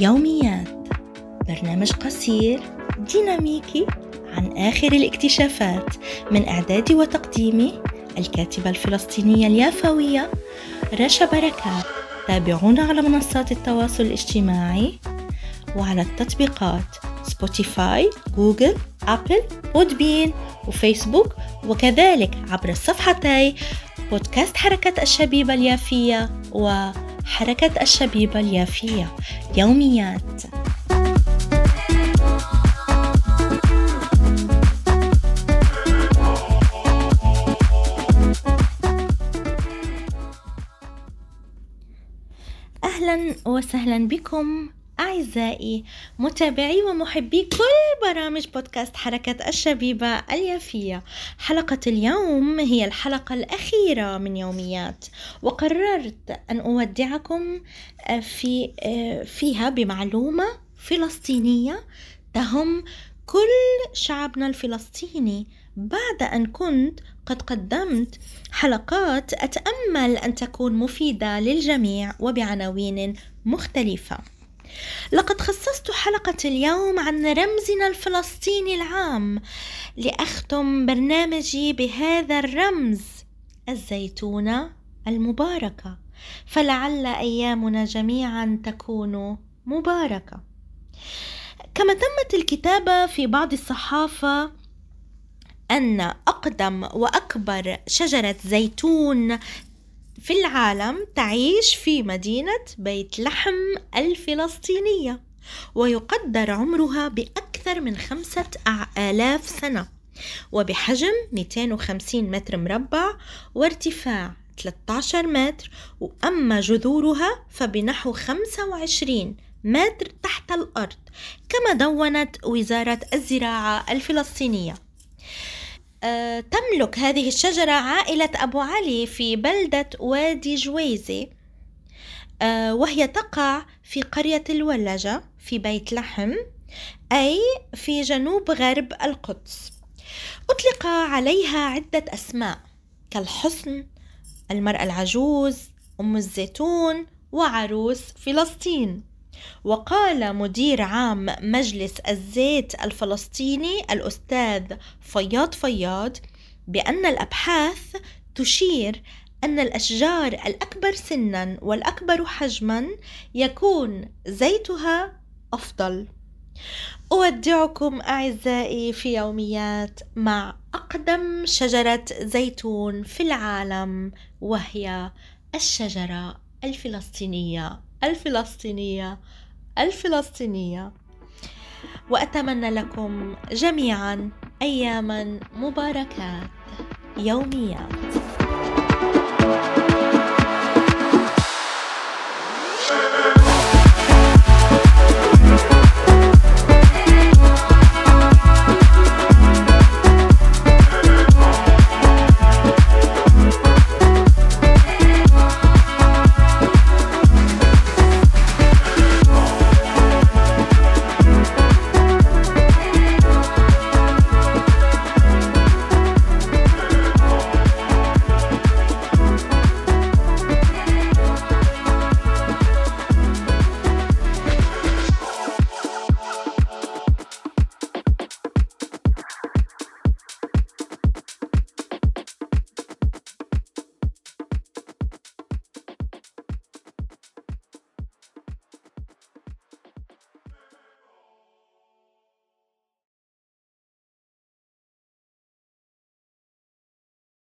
يوميات برنامج قصير ديناميكي عن آخر الاكتشافات من إعدادي وتقديمي الكاتبة الفلسطينية اليافوية رشا بركات. تابعونا على منصات التواصل الاجتماعي وعلى التطبيقات Spotify Google Apple Podbean وفيسبوك وكذلك عبر الصفحتي بودكاست حركة الشبيبة اليافية وحركة الشبيبة اليافية يوميات. أهلا وسهلا بكم. أعزائي متابعي ومحبي كل برامج بودكاست حركة الشبيبة اليافية حلقة اليوم هي الحلقة الأخيرة من يوميات وقررت أن أودعكم في فيها بمعلومة فلسطينية تهم كل شعبنا الفلسطيني بعد أن كنت قد قدمت حلقات أتأمل أن تكون مفيدة للجميع وبعناوين مختلفة. لقد خصصت حلقة اليوم عن رمزنا الفلسطيني العام لأختم برنامجي بهذا الرمز الزيتونة المباركة. فلعل أيامنا جميعا تكون مباركة. كما تمت الكتابة في بعض الصحافة أن أقدم وأكبر شجرة زيتون في العالم تعيش في مدينة بيت لحم الفلسطينية ويقدر عمرها بأكثر من خمسة آلاف سنة وبحجم 250 متر مربع وارتفاع 13 متر وأما جذورها فبنحو 25 متر تحت الأرض كما دونت وزارة الزراعة الفلسطينية. تملك هذه الشجرة عائلة أبو علي في بلدة وادي جويزي أه وهي تقع في قرية الولجة في بيت لحم أي في جنوب غرب القدس. أطلق عليها عدة أسماء كالحصن المرأة العجوز أم الزيتون وعروس فلسطين. وقال مدير عام مجلس الزيت الفلسطيني الأستاذ فياض فياض بأن الأبحاث تشير أن الأشجار الأكبر سنا والأكبر حجما يكون زيتها أفضل. أودعكم أعزائي في يوميات مع أقدم شجرة زيتون في العالم وهي الشجرة الفلسطينية. الفلسطينية. الفلسطينية. وأتمنى لكم جميعا أياما مباركات يوميات.